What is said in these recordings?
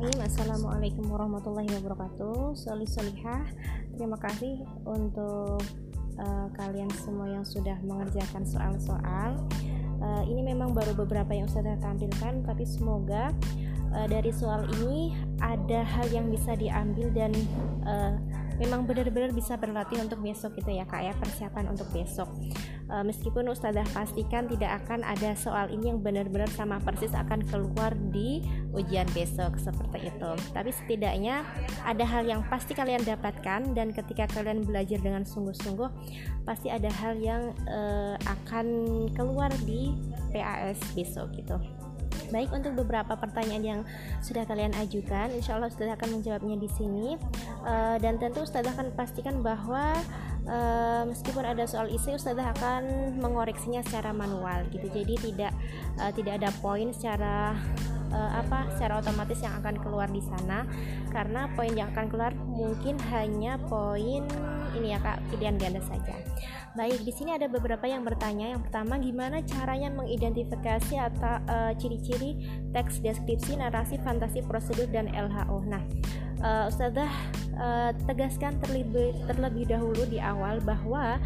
Bismillahirrahmanirrahim Assalamualaikum warahmatullahi wabarakatuh. Soli Solihah Terima kasih untuk uh, kalian semua yang sudah mengerjakan soal-soal. Uh, Ini memang baru beberapa yang sudah tampilkan Tapi semoga uh, dari soal ini ada hal yang bisa diambil dan uh, memang benar-benar bisa berlatih untuk besok gitu ya kak ya persiapan untuk besok. E, meskipun ustazah pastikan tidak akan ada soal ini yang benar-benar sama persis akan keluar di ujian besok seperti itu. Tapi setidaknya ada hal yang pasti kalian dapatkan dan ketika kalian belajar dengan sungguh-sungguh pasti ada hal yang e, akan keluar di PAS besok gitu Baik untuk beberapa pertanyaan yang sudah kalian ajukan, insya Allah Ustazah akan menjawabnya di sini. Uh, dan tentu Ustazah akan pastikan bahwa uh, meskipun ada soal isi, Ustazah akan mengoreksinya secara manual gitu. Jadi tidak uh, tidak ada poin secara uh, apa secara otomatis yang akan keluar di sana karena poin yang akan keluar mungkin hanya poin ini ya kak pilihan ganda saja. Baik, di sini ada beberapa yang bertanya. Yang pertama, gimana caranya mengidentifikasi atau uh, ciri-ciri teks deskripsi, narasi, fantasi, prosedur dan LHO. Nah, uh, Ustazah uh, tegaskan terlebih terlebih dahulu di awal bahwa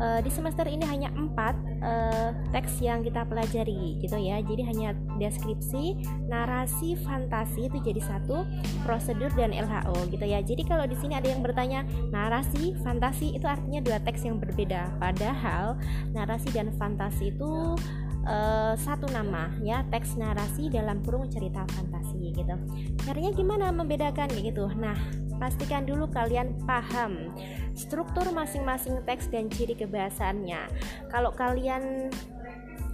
uh, di semester ini hanya empat uh, teks yang kita pelajari gitu ya. Jadi hanya deskripsi narasi fantasi itu jadi satu prosedur dan LHO gitu ya. Jadi kalau di sini ada yang bertanya narasi fantasi? Itu artinya dua teks yang berbeda. Padahal narasi dan fantasi itu uh, satu nama ya. Teks narasi dalam kurung cerita fantasi gitu. Caranya gimana membedakan gitu? Nah pastikan dulu kalian paham struktur masing-masing teks dan ciri kebahasannya kalau kalian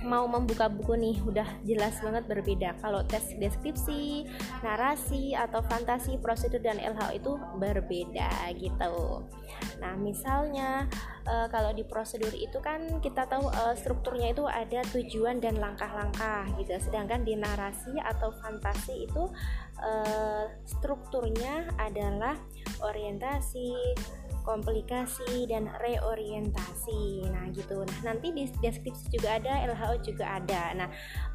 mau membuka buku nih udah jelas banget berbeda. Kalau tes deskripsi narasi atau fantasi prosedur dan LH itu berbeda gitu. Nah misalnya e, kalau di prosedur itu kan kita tahu e, strukturnya itu ada tujuan dan langkah-langkah gitu. Sedangkan di narasi atau fantasi itu e, strukturnya adalah orientasi komplikasi dan reorientasi. Nah, gitu. Nah, nanti di deskripsi juga ada, LHO juga ada. Nah,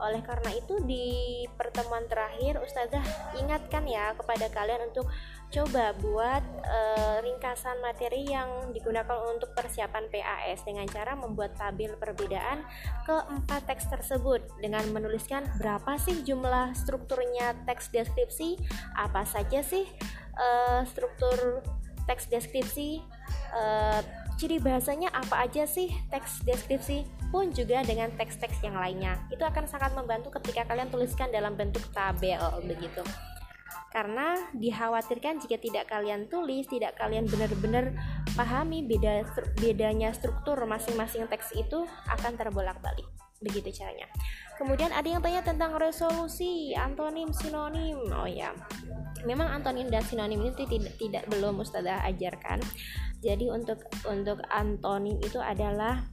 oleh karena itu di pertemuan terakhir Ustazah ingatkan ya kepada kalian untuk coba buat e, ringkasan materi yang digunakan untuk persiapan PAS dengan cara membuat tabel perbedaan keempat teks tersebut dengan menuliskan berapa sih jumlah strukturnya teks deskripsi, apa saja sih e, struktur teks deskripsi uh, ciri bahasanya apa aja sih teks deskripsi pun juga dengan teks-teks yang lainnya. Itu akan sangat membantu ketika kalian tuliskan dalam bentuk tabel begitu. Karena dikhawatirkan jika tidak kalian tulis tidak kalian benar-benar pahami beda bedanya struktur masing-masing teks itu akan terbolak-balik. Begitu caranya kemudian ada yang tanya tentang resolusi antonim sinonim. Oh ya memang antonim dan sinonim itu tidak tidak belum ustazah ajarkan. Jadi untuk untuk antonim itu adalah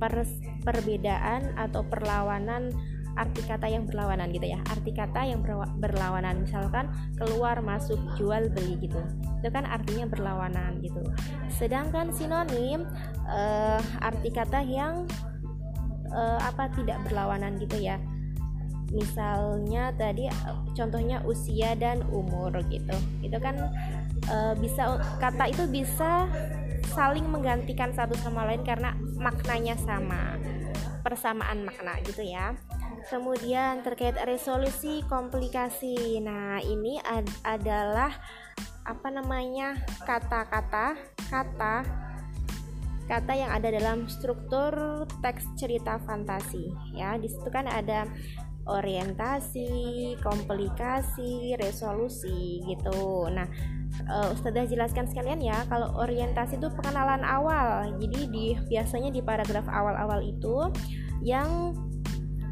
per, perbedaan atau perlawanan arti kata yang berlawanan gitu ya. Arti kata yang berlawanan. Misalkan keluar masuk jual beli gitu. Itu kan artinya berlawanan gitu. Sedangkan sinonim uh, arti kata yang uh, apa tidak berlawanan gitu ya. Misalnya tadi contohnya usia dan umur gitu. Itu kan e, bisa kata itu bisa saling menggantikan satu sama lain karena maknanya sama persamaan makna gitu ya. Kemudian terkait resolusi komplikasi. Nah ini ad adalah apa namanya kata-kata kata kata yang ada dalam struktur teks cerita fantasi ya di situ kan ada orientasi, komplikasi, resolusi gitu. Nah, uh, Ustazah jelaskan sekalian ya, kalau orientasi itu pengenalan awal. Jadi di biasanya di paragraf awal-awal itu yang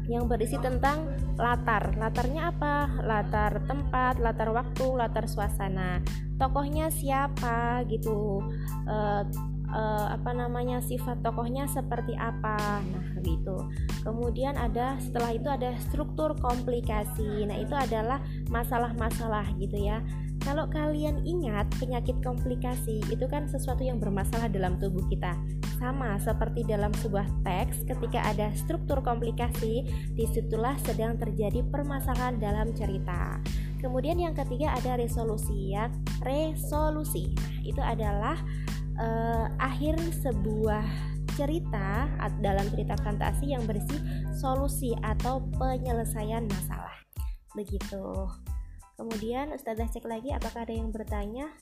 yang berisi tentang latar. Latarnya apa? Latar tempat, latar waktu, latar suasana. Tokohnya siapa gitu. Uh, uh, apa namanya sifat tokohnya seperti apa. Nah gitu. Kemudian ada setelah itu ada struktur komplikasi. Nah itu adalah masalah-masalah gitu ya. Kalau kalian ingat penyakit komplikasi itu kan sesuatu yang bermasalah dalam tubuh kita. Sama seperti dalam sebuah teks ketika ada struktur komplikasi di situlah sedang terjadi permasalahan dalam cerita. Kemudian yang ketiga ada resolusi ya. Resolusi. Nah, itu adalah uh, akhir sebuah cerita dalam cerita fantasi yang berisi solusi atau penyelesaian masalah. Begitu. Kemudian Ustazah cek lagi apakah ada yang bertanya?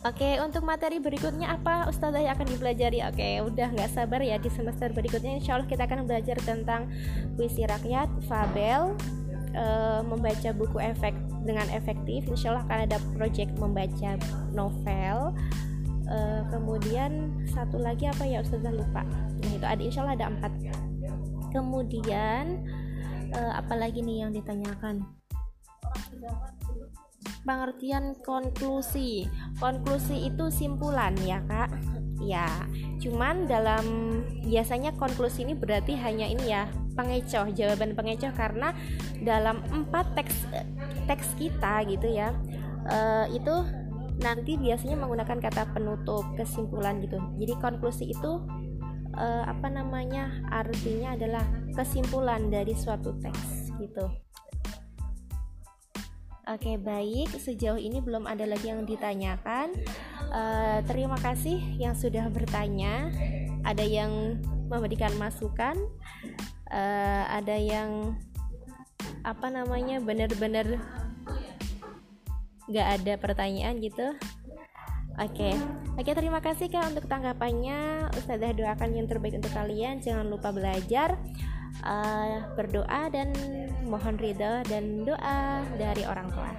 Oke, untuk materi berikutnya apa Ustazah yang akan dipelajari? Oke, udah nggak sabar ya di semester berikutnya Insya Allah kita akan belajar tentang puisi rakyat, fabel, e, membaca buku efek dengan efektif. Insya Allah akan ada project membaca novel. E, kemudian satu lagi apa ya Ustazah lupa. Nah itu ada Insya Allah ada empat. Kemudian e, apa lagi nih yang ditanyakan? pengertian konklusi konklusi itu simpulan ya kak ya cuman dalam biasanya konklusi ini berarti hanya ini ya pengecoh jawaban pengecoh karena dalam empat teks teks kita gitu ya uh, itu nanti biasanya menggunakan kata penutup kesimpulan gitu jadi konklusi itu uh, apa namanya artinya adalah kesimpulan dari suatu teks gitu Oke, baik. Sejauh ini belum ada lagi yang ditanyakan. Uh, terima kasih yang sudah bertanya. Ada yang memberikan masukan, uh, ada yang apa namanya benar-benar gak ada pertanyaan gitu. Oke, okay. oke okay, terima kasih kak untuk tanggapannya. Ustazah doakan yang terbaik untuk kalian. Jangan lupa belajar uh, berdoa dan mohon ridho dan doa dari orang tua.